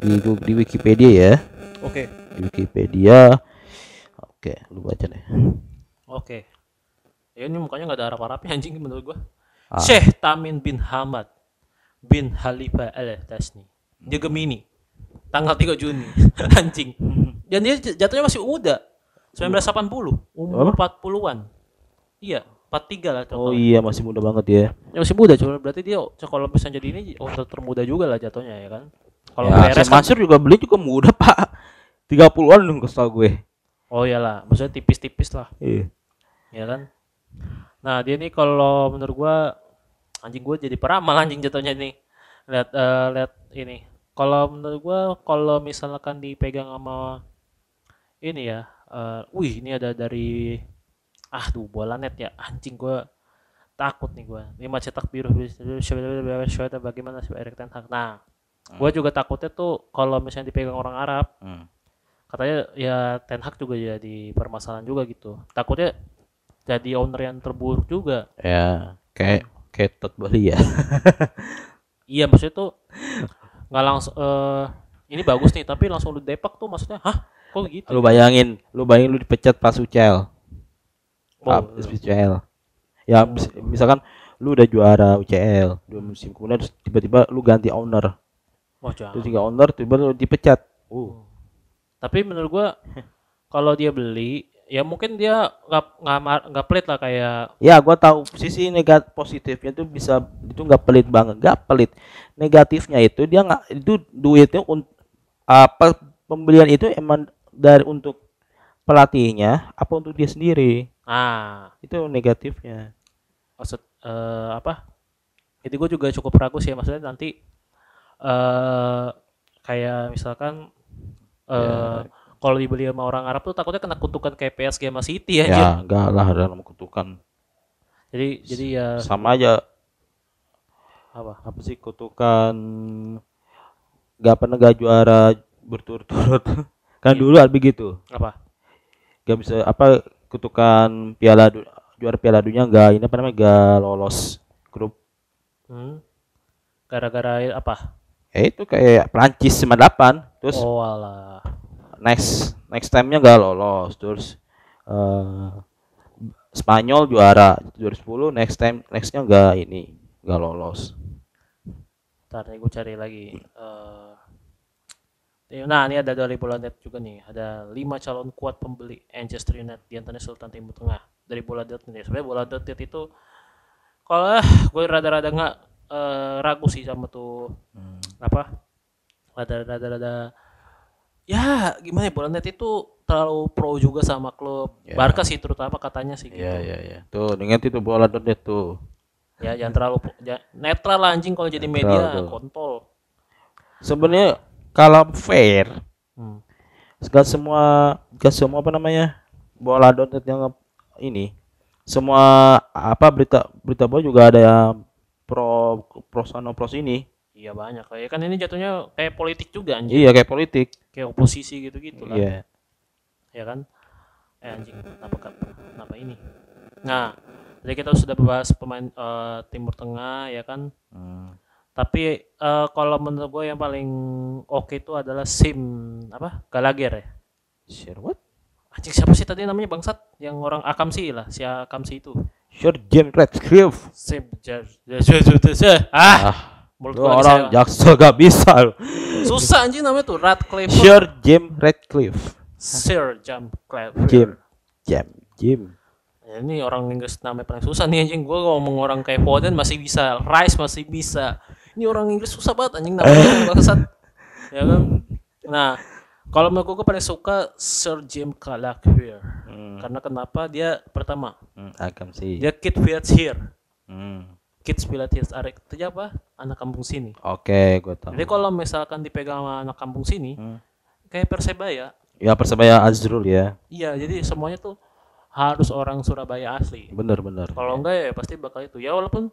Di di Wikipedia ya. oke Di Wikipedia. Oke, lu baca deh. Oke. Ya ini mukanya nggak ada Arab-Arabnya anjing menurut gua. Ah. Syekh Tamim bin Hamad bin Khalifa Al Tasni dia Gemini. Tanggal 3 Juni. Anjing. Dan dia jatuhnya masih muda. 1980 umur 40-an iya 43 lah Oh contohnya iya, masih muda banget ya. ya, masih muda cuma berarti dia kalau misalnya jadi ini oh, termuda juga lah jatuhnya ya kan? Kalau ya, beres Sam Mansur juga beli juga muda, Pak. 30-an dong kesel gue. oh iyalah. Maksudnya tipis-tipis lah. Iya. Ya kan? Nah dia nih kalau menurut gua anjing gua jadi peramal anjing jatuhnya nih lihat eh, lihat ini. Kalau menurut gua kalau misalkan dipegang sama ini ya eh, wih ini ada dari ah tuh bola net ya. Anjing gua takut nih gua. Lima cetak biru bagaimana si Erik Ten Hag? Nah gua juga takutnya tuh kalau misalnya dipegang orang Arab Hmm. katanya ya Ten Hag juga jadi permasalahan juga gitu. Takutnya jadi owner yang terburuk juga Ya, kayak kayak Todd Bali ya. iya maksudnya tuh nggak langsung eh ini bagus nih tapi langsung lu depak tuh maksudnya hah kok gitu lu bayangin, lu bayangin lu dipecat pas UCL. Oh, Habis UCL. Ya, mis- misalkan lu udah juara UCL dua musim kemudian tiba-tiba lu ganti owner. wah jangan. Terus tiga owner tiba-tiba lu dipecat. Uh. tapi menurut gua kalau dia beli ya mungkin dia nggak nggak nggak pelit lah kayak Ya, gua tahu sisi negatif positifnya tuh bisa itu nggak pelit banget, nggak pelit. Negatifnya itu dia nggak itu duitnya un, apa pembelian itu emang dari untuk pelatihnya apa untuk dia sendiri. Ah. Itu negatifnya. maksud eh, apa? Itu gue juga cukup ragu sih maksudnya nanti eh kayak misalkan eh kalau dibeli sama orang Arab tuh takutnya kena kutukan kayak PSG sama City aja Ya, enggak lah dalam kutukan. jadi jadi ya Sama aja. Apa? Apa sih kutukan? Nggak pernah gak juara berturut-turut. kan dulu ada begitu. apa? Gak bisa apa kutukan piala juara piala dunia nggak ini apa namanya gak lolos grup. Hmm? gara-gara apa? Ya itu kayak Prancis 98 terus oh alah next next time-nya nggak lolos terus eh Spanyol juara 2010 next time nextnya nggak ini nggak lolos. Ntar nih gue cari lagi Eh, nah ini ada dari bola net juga nih ada lima calon kuat pembeli Manchester United di antaranya Sultan Timur Tengah dari bola net nih sebenarnya bola net itu kalau ah, gue rada-rada nggak eh, ragu sih sama tuh apa rada-rada rada ya gimana ya bola net itu terlalu pro juga sama klub Ya. Barca sih terutama katanya sih gitu. Iya iya iya. Tuh, dengan itu bola donet tuh. ya jangan terlalu netral lah anjing kalau jadi Netral media tuh. kontol Sebenarnya kalau fair, Hmm. gak semua gak semua apa namanya bola donet yang ini semua apa berita berita bola juga ada yang pro pro sana pro sini. Iya banyak. Kayak kan ini jatuhnya kayak politik juga anjing. Iya kayak politik. kayak oposisi gitu-gitu lah. Iya. ya kan? Eh anjing kenapa kenapa ini? Nah jadi kita sudah bahas pemain eh, Timur Tengah ya kan? Hmm. tapi eh, kalau menurut gue yang paling oke itu adalah Sim apa? Gallagher ya. What? anjing siapa sih tadi namanya bangsat? Yang orang Akamsi lah si Akamsi itu. Sure James Radcliffe. Sim Jar- ah! Ah, mulut gua lagi orang saya- jaksel gak bisa. susah anjing namanya tuh Radcliffe Sure James Radcliffe. Sir Jam Clever Jim. Jam. Jim. Ya, ini orang Inggris namanya paling susah nih anjing. Gue ngomong orang kayak Foden masih bisa, Rice masih bisa. Ini orang Inggris susah banget anjing namanya bangsat. Ya kan? Nah, Kalau menurut gue paling suka Sir Jim Gallagher. Hmm. Karena kenapa dia pertama Hmm, sih. dia kid village here. Hmm. Kids village here Arek itu apa? Anak kampung sini. Oke, gue tahu. Jadi kalau misalkan dipegang sama anak kampung sini, Hmm. kayak Persebaya, Ya Persebaya Azrul ya. iya jadi semuanya tuh harus orang Surabaya asli. Bener bener. Kalau enggak ya pasti bakal itu. Ya walaupun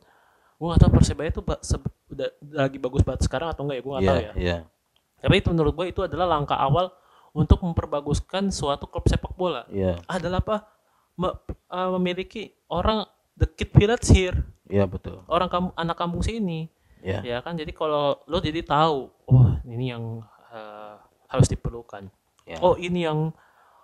gua nggak tahu Persebaya se- udah lagi bagus banget sekarang atau enggak ya gua nggak Iya tahu ya. iya. Tapi itu menurut gua itu adalah langkah awal untuk memperbaguskan suatu klub sepak bola. Iya Adalah apa? Me- uh, memiliki orang the kid village here, iya betul. orang kamu anak kampung sini. Iya. Ya kan jadi kalau lo jadi tahu, oh ini yang uh, harus diperlukan. Iya. Oh ini yang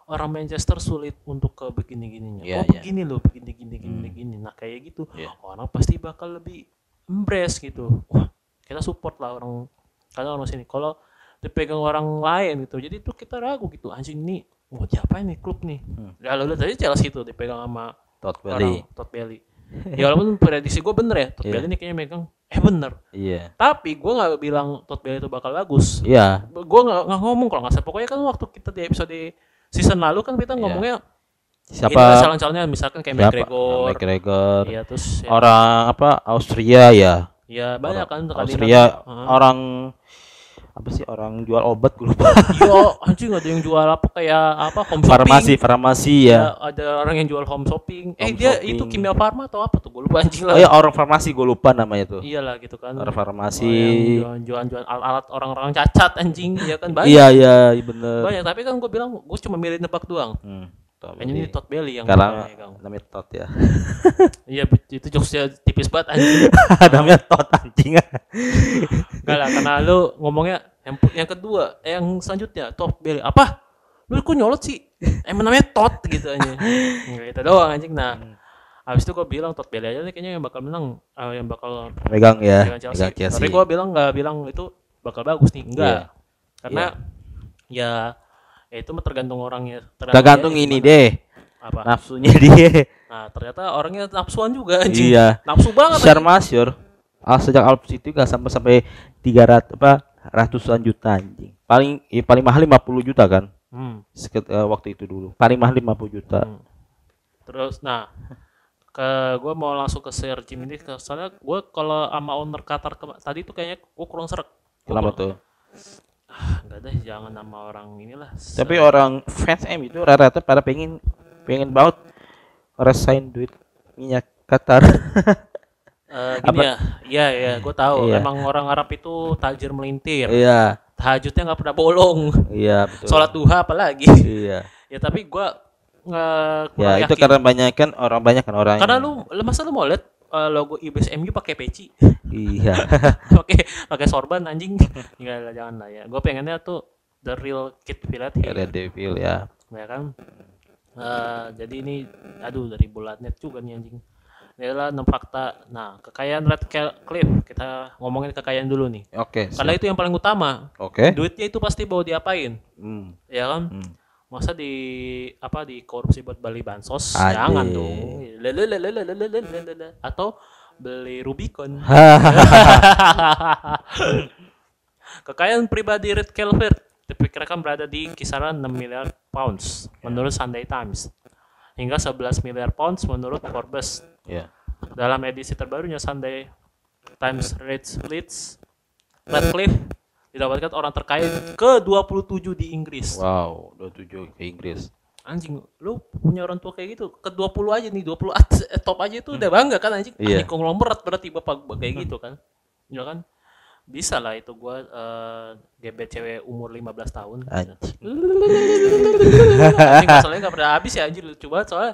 orang Manchester sulit untuk ke begini-gininya. Iya, oh iya. begini loh, begini gini gini gini. Nah kayak gitu, Iya. orang pasti bakal lebih embrace gitu. Wah kita support lah orang karena orang sini. Kalau dipegang orang lain gitu, jadi tuh kita ragu gitu. Anjing ini, wah siapa ini klub nih? Hmm. Ya lo tadi Chelsea itu dipegang sama Todd Bailey. Todd Bailey. Ya walaupun prediksi gue bener ya, Todd Iya. Bailey ini kayaknya megang. Eh bener. Iya. Tapi gue nggak bilang Todd Bailey itu bakal bagus Iya. gue nggak nggak ngomong kalau nggak salah pokoknya kan waktu kita di episode season lalu kan kita Iya. ngomongnya Siapa? inilah calon-calonnya misalkan kayak Siapa? McGregor McGregor. iya terus ya, Orang apa? Austria ya. ya banyak kan Orang- terkadang- Austria Heeh. orang apa sih orang jual obat gue lupa. iya anjing ada yang jual apa kayak apa home shopping farmasi farmasi ya. Ya, ada orang yang jual home shopping eh Home dia shopping. itu kimia farma atau apa tuh gue lupa anjing Oh lah ya orang farmasi gue lupa namanya tuh. iyalah gitu kan Orang Oh, farmasi. yang jualan-jualan alat-alat orang-orang cacat anjing ya kan banyak Iya iya iya, bener. banyak tapi kan gue bilang gue cuma milih nebak doang Hmm. Kayaknya ini. Todd Bailey yang Sekarang namanya Todd ya. Iya, itu jokesnya tipis banget anjing. namanya Todd anjing. Enggak lah, karena lu ngomongnya yang yang kedua, eh, yang selanjutnya Todd Bailey. Apa? Lu kok nyolot sih? Emang namanya Todd gitu aja. Enggak itu doang anjing. Nah, habis itu gua bilang Todd Bailey aja nih kayaknya yang bakal menang, eh, yang bakal Megang ya. Chelsea. Megang Chelsea. Tapi gua bilang nggak bilang itu bakal bagus nih. Enggak. Iya. Karena ya ya itu mah tergantung orangnya. Tergantung dia ini gimana. deh. Apa? Nafsunya dia. Nah, ternyata orangnya nafsuan juga anjing. iya. Nafsu banget. Share masyur. Ah, sejak Alps itu gak sampai sampai 300 apa ratusan juta anjing. Paling ya, paling mahal 50 juta kan. Hmm. Seket, eh, waktu itu dulu. Paling mahal 50 juta. Hmm. Terus nah ke gue mau langsung ke Sir Jim ini soalnya gue kalau sama owner Qatar ke- tadi tuh kayaknya gue kurang serak. Kenapa tuh? Ah, Enggak deh, jangan nama orang inilah. Tapi orang fans M itu rata-rata pada pengen pengen banget resign duit minyak Qatar. eh, gini ya, iya ya, gue tahu. Iya. Emang orang Arab itu tajir melintir. Iya, Tahajudnya nggak pernah bolong. iya betul. Sholat duha apalagi. Iya. ya tapi gue nggak Ya itu karena banyak kan orang banyak kan orang. karena lu lu- masa lu mau lihat eh, logo IBS MU pakai peci Iya. pakai pakai sorban anjing enggak lah jangan lah ya gue pengennya tuh the real kid village here. Red Devil ya. ya kan Eh, jadi ini aduh dari bulatnet juga nih anjing ini adalah enam fakta nah kekayaan Red Cliff kita ngomongin kekayaan dulu nih Oke. karena itu yang paling utama Oke. duitnya itu pasti mau diapain Hmm. ya kan Hmm masa di apa di korupsi buat beli bansos? Ade. jangan dong. Atau beli Rubicon. Kekayaan pribadi Red Calvert diperkirakan berada di kisaran 6 miliar pounds menurut Sunday Times. Hingga 11 miliar pounds menurut Forbes. Ya. Dalam edisi terbarunya Sunday Times Rich Red Radcliffe didapatkan orang terkaya ke-27 di Inggris. Wow, 27 ke Inggris. Anjing, lu punya orang tua kayak gitu, ke-20 aja nih, 20 at, eh, top aja itu udah bangga kan anjing. Iya. Anjing konglomerat berarti bapak kayak gitu kan. Ya kan? Bisa lah itu gua eh, gebet cewek umur 15 tahun. Anjing. anjing masalahnya gak pernah habis ya anjir lucu banget soalnya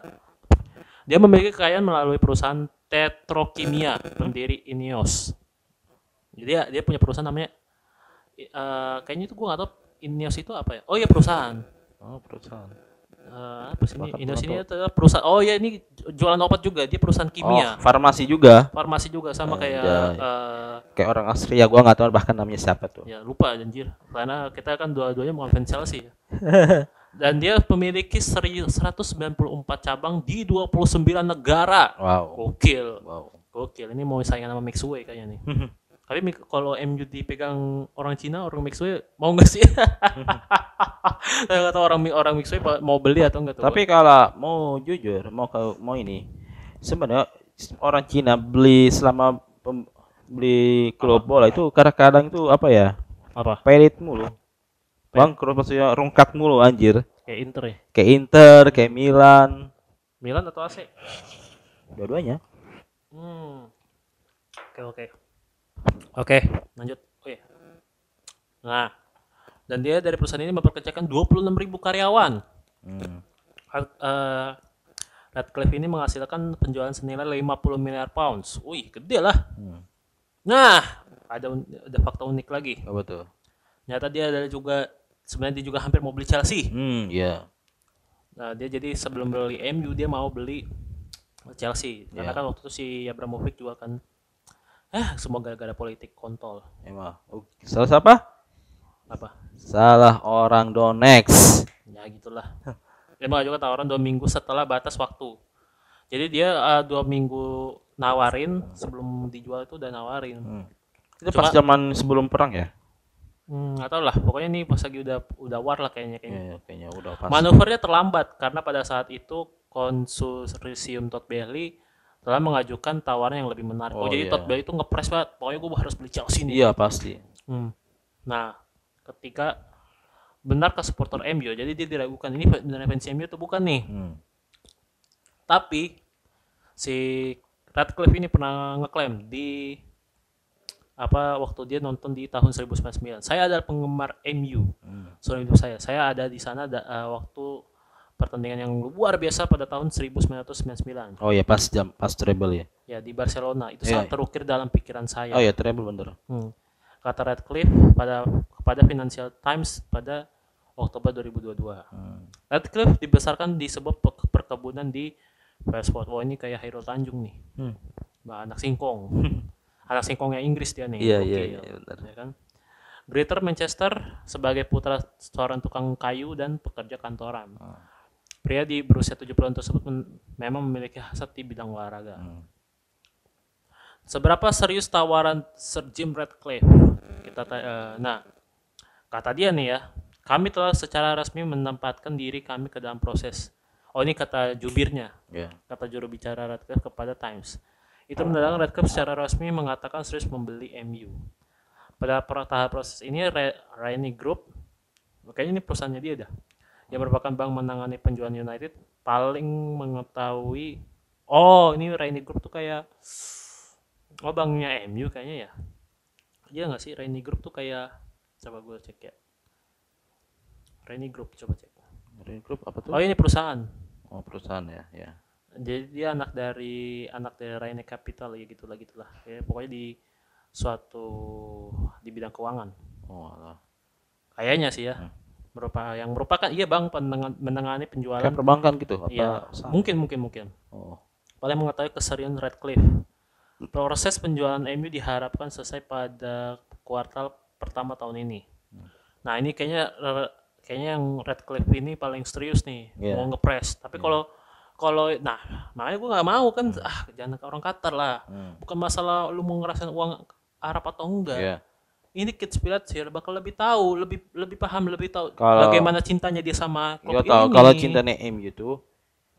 dia memiliki kekayaan melalui perusahaan Tetrokimia pendiri Ineos jadi dia, dia punya perusahaan namanya eh, kayaknya itu gua gak tahu Ineos itu apa ya oh iya perusahaan Oh, perusahaan. Eh, apa sih ini Ineos ini adalah perusahaan oh ya ini jualan obat juga dia perusahaan Oh, kimia farmasi juga. farmasi juga sama kayak Anjay. eh, Kayak orang Austria gua nggak tahu bahkan namanya siapa tuh. ya lupa anjir karena kita kan dua-duanya bukan fans Chelsea ya. dan dia memiliki seri- 194 cabang di 29 negara Wow. gokil Wow. gokil ini mau saingan sama Maxway kayaknya nih Tapi kalau MU dipegang orang Cina, orang Mixway mau nggak sih? Saya nggak tahu orang orang Mixway mau beli atau enggak tuh. Tapi kalau mau jujur, mau ke mau ini, sebenarnya orang Cina beli selama pem- beli klub bola itu kadang-kadang itu apa ya? apa? Pelit mulu. Bang, klub maksudnya rungkat mulu anjir. Kayak Inter ya? Kayak Inter, kayak Milan, Milan atau AC? dua-duanya. Hmm. Oke oke. Oke, lanjut. Oh iya. Nah, dan dia dari perusahaan ini memperkerjakan 26.000 karyawan. Hmm. Eh, Radcliffe ini menghasilkan penjualan senilai 50 miliar pounds. Wih, gede lah. Hmm. Nah, ada ada fakta unik lagi. Apa tuh? Nyata dia adalah juga sebenarnya dia juga hampir mau beli Chelsea. Hmm, ya. Nah, dia jadi sebelum beli MU dia mau beli Chelsea. Karena Ya. kan waktu itu si Abramovich juga kan eh semua gara-gara politik kontol. Emang. Salah siapa? Apa? Salah orang Donex. Ya gitulah. Dia mengajukan tawaran dua minggu setelah batas waktu. Jadi dia eh, dua minggu nawarin sebelum dijual itu udah nawarin. Hmm. Itu Cuma- pas zaman sebelum perang ya? Hmm, tahu lah. Pokoknya ini pas lagi udah udah war lah kayaknya kayaknya. Iya, kayaknya udah pas. Manuvernya terlambat karena pada saat itu konsorsium Todd Bailey telah mengajukan tawaran yang lebih menarik. Oh, Oh, jadi iya. Todd Bailey itu ngepres banget. Pokoknya gue harus beli Chelsea nih. Iya, pasti. Hmm. Nah, ketika benar ke supporter MU, jadi dia diragukan ini benar fans MU atau bukan nih. Hmm. Tapi si Radcliffe ini pernah ngeklaim di apa waktu dia nonton di tahun 1999. Saya adalah penggemar MU. Hmm. Seumur hidup saya. Saya ada di sana da- eh, waktu pertandingan yang luar biasa pada tahun 1999. Oh ya, pas jam pas treble ya. Ya di Barcelona itu Iya. sangat terukir dalam pikiran saya. Oh ya, treble bener. Hmm. Kata Radcliffe pada kepada Financial Times pada Oktober 2022. Hmm. Radcliffe dibesarkan di sebuah pe- perkebunan di Westport. Wah ini kayak Hairul Tanjung nih. Hmm. Mbak anak singkong. anak singkongnya Inggris dia nih. Iya, iya, iya, benar. Ya kan? Greater Manchester sebagai putra seorang tukang kayu dan pekerja kantoran. Ah. Pria di berusia 70 tahun tersebut memang memiliki hasrat di bidang olahraga. Hmm. Seberapa serius tawaran Sir Jim Ratcliffe? Kita ta- eh, nah, kata dia nih ya, kami telah secara resmi menempatkan diri kami ke dalam proses. Oh ini kata jubirnya, Ya. kata juru bicara Radcliffe kepada Times. Itu mendadak Radcliffe secara resmi mengatakan serius membeli MU. Pada tahap proses ini, Ra- Rainy Group, kayaknya ini perusahaannya dia dah, yang merupakan bank menangani penjualan United, paling mengetahui, oh ini Rainy Group tuh kayak, oh banknya MU kayaknya ya. Iya nggak sih Rainy Group tuh kayak, coba gue cek ya. Rainy Group, coba cek. Green Group apa tuh? Oh ini perusahaan. Oh, perusahaan ya, ya. jadi dia anak dari anak dari Raine Capital ya gitulah gitulah ya pokoknya di suatu di bidang keuangan Oh, alah. kayaknya sih ya Hmm. Merupakan yang merupakan iya bang menangani penjualan Kayak perbankan gitu apa? sama? mungkin mungkin mungkin Oh. paling mengetahui keseriusan Radcliffe proses penjualan MU diharapkan selesai pada kuartal pertama tahun ini Hmm. nah ini kayaknya kayaknya yang Radcliffe ini paling serius nih Iya. mau ngepres tapi kalau kalau nah makanya gue nggak mau kan ah jangan ke orang Qatar lah Hmm. bukan masalah lu mau ngerasain uang Arab atau enggak Iya. Ini kids Pilate bakal lebih tahu lebih lebih paham lebih tahu Kalau- bagaimana cintanya dia sama klub Gua tahu ini. kalau cintanya MU itu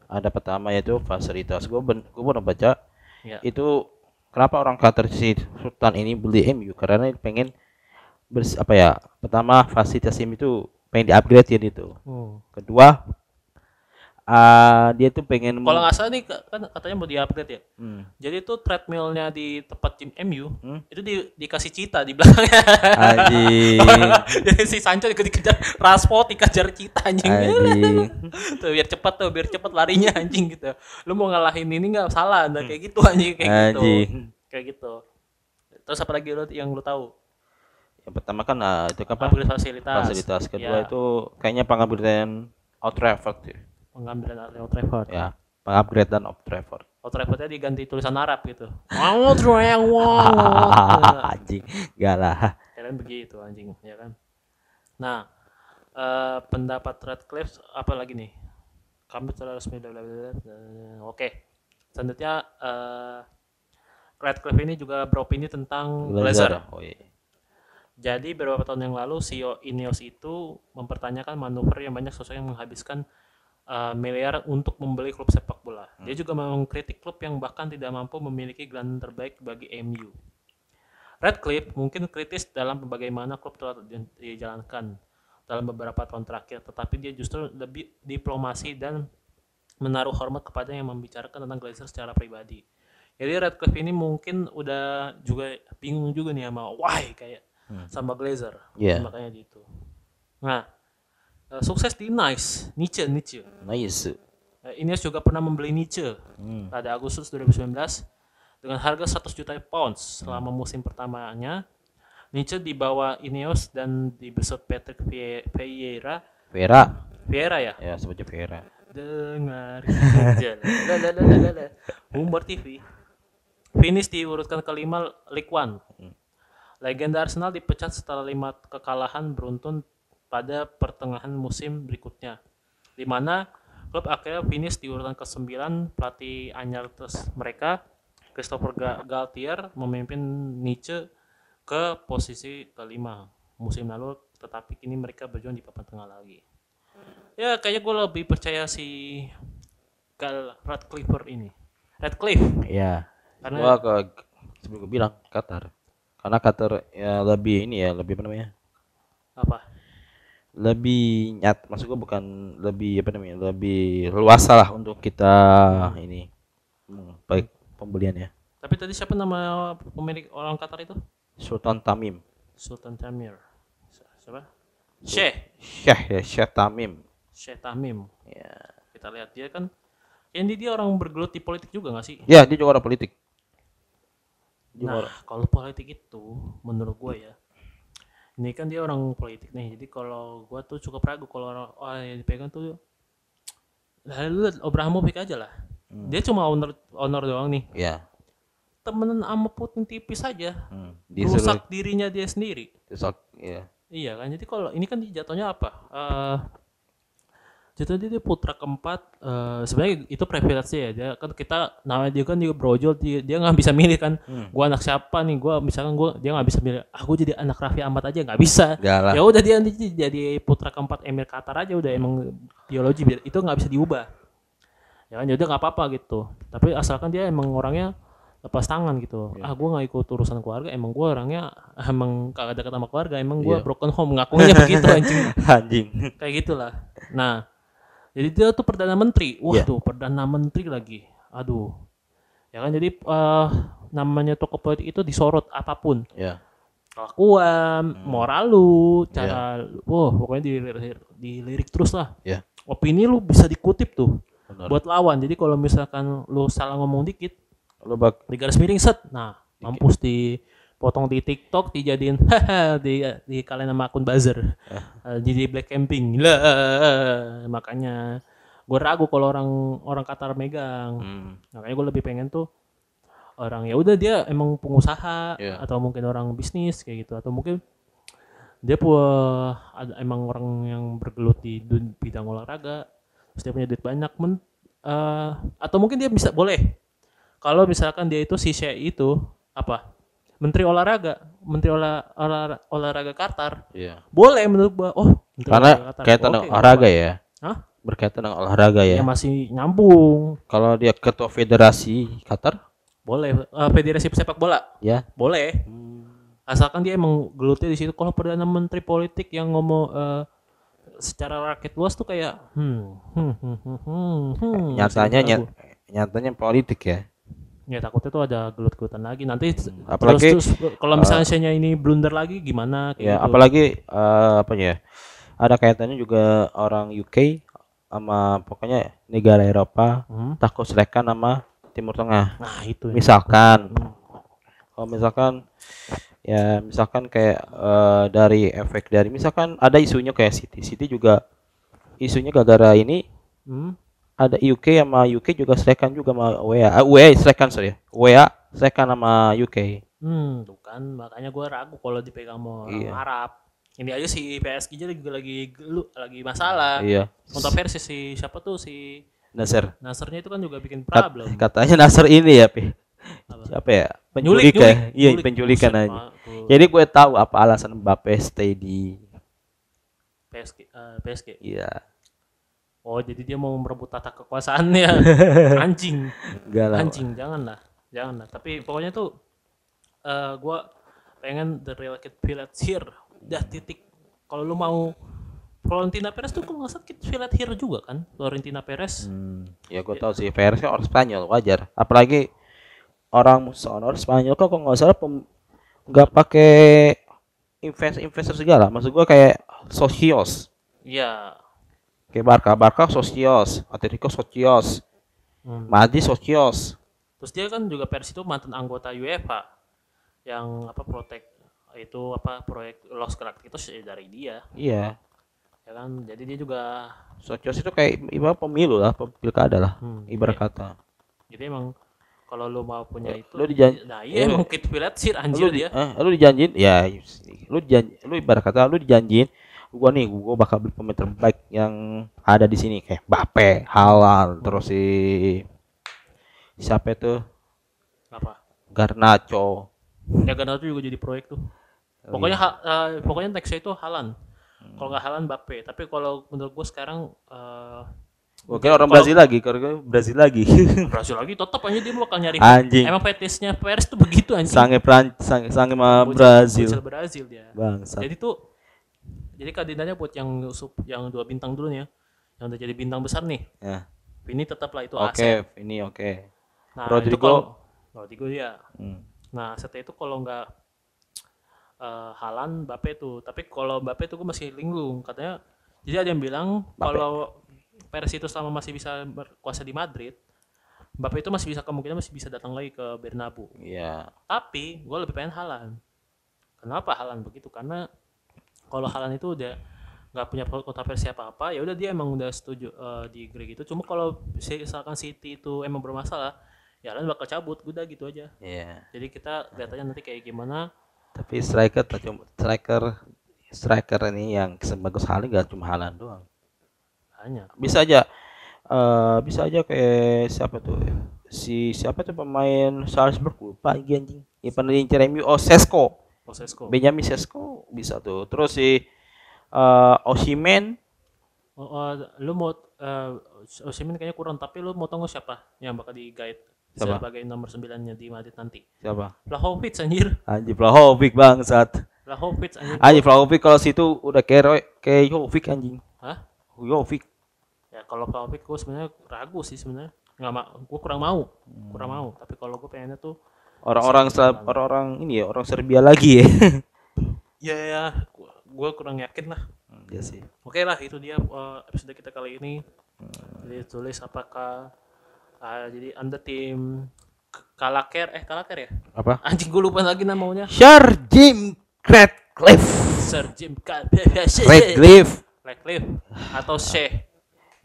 ada pertama yaitu fasilitas. Gue ben, gua pernah baca ya. itu kenapa orang Qatar si Sultan ini beli MU karena dia pengen bers, apa ya pertama fasilitas MU itu pengen di upgrade ya itu Hmm. kedua ah, dia tuh pengen kalau nggak salah nih ka- kan katanya mau di-upgrade ya. Hmm. jadi itu treadmillnya di tempat tim MU Hmm? itu di, dikasih cita di belakangnya. Jadi si Sancho ikut dikejar Rashford dikejar cita anjing. Tuh biar cepat tuh biar cepat larinya anjing gitu. Lu mau ngalahin ini nggak? Salah nah kayak gitu anjing kayak gitu. Anjing. Kayak gitu. Terus apa lagi lu yang lu tahu? Yang pertama kan nah, itu upgrade fasilitas. Fasilitas. Kedua Ya, itu kayaknya Trafford ya. Pengambilan Old Trafford. Ya pengupgrade dan Old Trafford. Old Traffordnya diganti tulisan Arab gitu. Old Trafford. Anjing gak lah. Kalian begitu anjing ya kan? Nah eh, pendapat Radcliffe apa lagi nih? Kami telah resmi oke selanjutnya eh, Radcliffe ini juga beropini tentang Glazer. Oh iya. Jadi beberapa tahun yang lalu CEO Ineos itu mempertanyakan manuver yang banyak sosok yang menghabiskan uh, miliar untuk membeli klub sepak bola. Dia juga mengkritik klub yang bahkan tidak mampu memiliki gelandang terbaik bagi MU. Radcliffe mungkin kritis dalam bagaimana klub telah di- dijalankan dalam beberapa tahun terakhir, tetapi dia justru lebih diplomasi dan menaruh hormat kepada yang membicarakan tentang Glazer secara pribadi. Jadi Radcliffe ini mungkin udah juga bingung juga nih sama why kayak sama Glazer. Iya. Makanya gitu. Nah, eh, sukses di Nice, Nietzsche, Nietzsche. Nice. Eh, Ineos juga pernah membeli Nietzsche Hmm. pada Agustus 2019 dengan harga 100 juta pounds selama musim pertamanya. Nietzsche dibawa Ineos dan dibesut Patrick Vie- Vieira, Vera. Vieira ya. Ya sebutnya Vera. Dengar. Humor TV. Finish diurutkan kelima League One. Legenda Arsenal dipecat setelah lima kekalahan beruntun pada pertengahan musim berikutnya. Di mana klub akhirnya finish di urutan ke-9 pelatih anyar terus mereka Christopher Ga- Galtier memimpin Nietzsche ke posisi kelima musim lalu tetapi kini mereka berjuang di papan tengah lagi ya kayaknya gue lebih percaya si Gal Radcliffe ini Radcliffe Iya. Karena- Gua ke sebelum gua bilang Qatar. Karena Qatar ya lebih ini ya lebih apa namanya? apa Lebih nyat. Maksud gua bukan lebih apa namanya? Lebih luas lah untuk kita ini. Hmm, baik pembeliannya. tapi tadi siapa nama pemilik orang Qatar itu Sultan Tamim. Sultan Tamir siapa Syekh Syekh ya Syekh Tamim. Syekh Tamim Ya. kita lihat dia kan yang dia orang bergelut di politik juga nggak sih Ya, dia juga orang politik. Dia nah orang- kalau politik itu menurut gue ya ini kan dia orang politik nih jadi kalau gue tuh cukup ragu kalau orang oh, yang dipegang tuh lalu Abramovich aja lah. Dia cuma owner owner doang nih. Ya. temenan sama Putin tipis aja. Hmm. Disuruh rusak dirinya dia sendiri. Rusak ya. iya kan jadi kalau ini kan jatuhnya apa? Eh jatuhnya dia putra keempat eh sebenarnya itu privilege ya. Dia kan kita namanya dia kan juga brojol dia dia nggak bisa milih kan. Gua anak siapa nih? Gua misalkan gua dia nggak bisa milih. Ah gua jadi anak Raffi Ahmad aja nggak bisa. Ya udah dia nanti jadi putra keempat Emir Qatar aja udah emang biologi itu nggak bisa diubah. Ya kan jadi nggak apa-apa gitu. Tapi asalkan dia emang orangnya lepas tangan gitu. Ah gue nggak ikut urusan keluarga emang gue orangnya emang kagak dekat sama keluarga emang gue Iya. broken home ngakunya begitu anjing. Anjing. kayak gitulah. Nah jadi dia tuh perdana menteri wah Iya. tuh perdana menteri lagi aduh ya kan jadi eh, namanya tokoh politik itu disorot apa pun ya. kelakuan, Hmm. moral lu, cara, wah pokoknya dilirik, dilirik terus lah. Ya. Opini lu bisa dikutip tuh Benar. buat lawan. Jadi kalau misalkan lu salah ngomong dikit, Lu bak di garis miring set, nah mampus dipotong di TikTok, dijadiin di di kalian nama akun buzzer, Eh, jadi black camping lah. Makanya gue ragu kalau orang orang Qatar megang. hmm. Makanya gue lebih pengen tuh orang ya udah dia emang pengusaha Iya. atau mungkin orang bisnis kayak gitu atau mungkin dia punya ada emang orang yang bergelut di dun- bidang olahraga terus dia punya duit banyak men, eh, atau mungkin dia bisa boleh kalau misalkan dia itu si itu apa menteri olahraga menteri olah, olah- olahraga Qatar Iya. boleh menurut gua oh menteri Karena olahraga kaitan dengan nggak olahraga ya. Hah? Berkaitan dengan olahraga ya. ya masih nyambung Kalau dia ketua federasi Qatar, boleh Eh, federasi sepak bola ya. boleh asalkan dia emang gelutnya di situ kalau perdana menteri politik yang ngomong eh, secara rakyat luas tuh kayak hmm hmm hmm hmm hmm, hmm Nyatanya nyat, nyatanya politik ya. Ya takutnya tuh ada gelut-gelutan lagi nanti apalagi, terus, terus kalau misalnya Shenya ini blunder lagi gimana kayak Ya, gitu. apalagi eh, apa ya? Ada kaitannya juga orang UK sama pokoknya negara Eropa Hmm. takut selekan sama Timur Tengah. nah itu ya. Misalkan Hmm. kalau misalkan ya misalkan kayak eh, dari efek dari misalkan ada isunya kayak City. City juga isunya gara-gara ini Hmm. Ada UK sama UK juga selekan juga sama UEA. Ah, UEA selekan sorry. UEA selekan sama UK. Hmm, tuh kan makanya gua ragu kalau dipegang sama orang Iya. Arab. Ini aja si PSG aja juga lagi gelu, lagi masalah. Iya. Kontroversi si siapa tuh si Nasir. Nasrnya itu kan juga bikin Kat- problem. katanya Nasir ini ya, Pi. Apa? Siapa ya? Nyulik, Penculikan. nyulik, Iya, penculikan aja. Mak, tuh. Jadi gue tahu apa alasan Mbappe stay di PSG, eh, PSG. iya. Oh, jadi dia mau merebut tata kekuasaannya. Anjing. Enggak lah. Anjing, janganlah. Janganlah. Tapi pokoknya tuh eh gua pengen the real kid Village here. Udah titik. Kalau lu mau Florentina Perez tuh kalau nggak salah kid Village here juga kan? Florentina Perez. Hmm, ya gue tahu sih Perez kan orang Spanyol wajar. Apalagi orang sonor Spanyol kok kalau nggak salah nggak pakai invest investor segala. Maksud gue kayak socios. Iya. Kayak Barca, Barca socios, Atletico socios, Hmm. Madrid socios. Terus dia kan juga Perez itu mantan anggota UEFA yang apa protek itu apa proyek Los Galacticos ya dari dia Iya. ya kan jadi dia juga Socios itu kayak ibarat pemilu lah, pilkada lah, hmm, ibarat iya. kata. jadi emang kalau lu mau punya itu Lu dijan- nah iya lu- emang Kid Village sih anjir lu, di- dia eh, lu dijanjin, ya, lu dijanji, lu ibarat kata lu dijanjin, gua nih, gua bakal beli pemain terbaik yang ada di sini kayak Bape, Halal, terus si siapa itu apa Garnacho. ya Garnacho juga jadi proyek tuh Oh, pokoknya iya. ha- eh, pokoknya nextnya itu Halan Hmm. kalau nggak Halan Bape tapi kalau menurut gue sekarang eh Gua kira orang Kalau- Brazil lagi, karena Brazil lagi. Brazil lagi tetap aja dia bakal nyari Anjing. emang fetisnya Perez tuh begitu anjing sange Pran, sange, sange sama Brazil. Brazil dia Bangsa. jadi tuh jadi kandidatnya buat yang sup yang dua bintang dulu nih ya yang udah jadi bintang besar nih Ya. ini tetaplah itu Oke, aset ini oke. nah Rodrigo. itu kalau Rodrigo ya Hmm. nah asetnya itu kalau nggak eh Halan Mbappe tuh tapi kalau Mbappe tuh gue masih linglung katanya jadi ada yang bilang kalau Perez itu selama masih bisa berkuasa di Madrid Mbappe itu masih bisa kemungkinan masih bisa datang lagi ke Bernabeu Iya. tapi gue lebih pengen Halan kenapa Halan begitu karena kalau Halan itu udah nggak punya kontroversi apa apa ya udah dia emang udah setuju eh, di Greg itu cuma kalau misalkan City itu emang bermasalah ya Halan bakal cabut udah gitu aja Iya. jadi kita lihat aja nanti kayak gimana Tapi striker tak cuma striker striker ini yang sebagus Haaland gak cuma Haaland doang. hanya Bisa aja eh bisa aja kayak siapa tuh? Si siapa tuh pemain Salzburg lupa anjing. Ya pernah diincar MU oh Sesko. Posesco Benjamin Sesko bisa tuh. Terus si eh Osimhen oh, oh, lu mau uh, Osimhen kayaknya kurang tapi lu mau tunggu siapa yang bakal di guide Siapa? sebagai nomor 9 nya di Madrid nanti siapa? Vlahovic anjir Anjing Vlahovic bangsat. Vlahovic anjir Anjing Vlahovic kalau situ udah kayak kayak Jovic anjing. Hah? Jovic. ya kalau Vlahovic gue sebenarnya ragu sih sebenarnya nggak mau gue kurang mau kurang mau tapi kalau gue pengennya tuh Orang-orang orang-orang ini ya, orang Serbia lagi ya. ya ya gue kurang yakin lah. Iya sih. oke lah itu dia uh, episode kita kali ini. Jadi tulis apakah ah, jadi anda tim Kalaker eh Kalaker ya? Apa? anjing gue lupa lagi namanya. Sir Jim Radcliffe. Sir Jim Radcliffe. Radcliffe. Atau Sheikh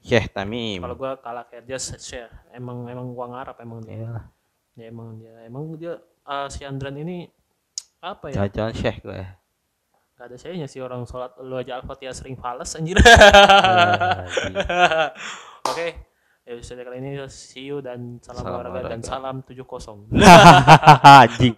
Syekh Tamim. kalau gue Kalaker just Sheikh emang emang gua ngarap emang dia. Ya, ya emang dia. Emang dia uh, si Andran ini apa ya? Jalan-jalan Syekh gue. Gak ada sayanya sih orang sholat lu aja Al-Fatihah sering fales anjir. Oke. Ya sudah kali ini see you dan salam Salam olahraga dan salam 70. Anjing.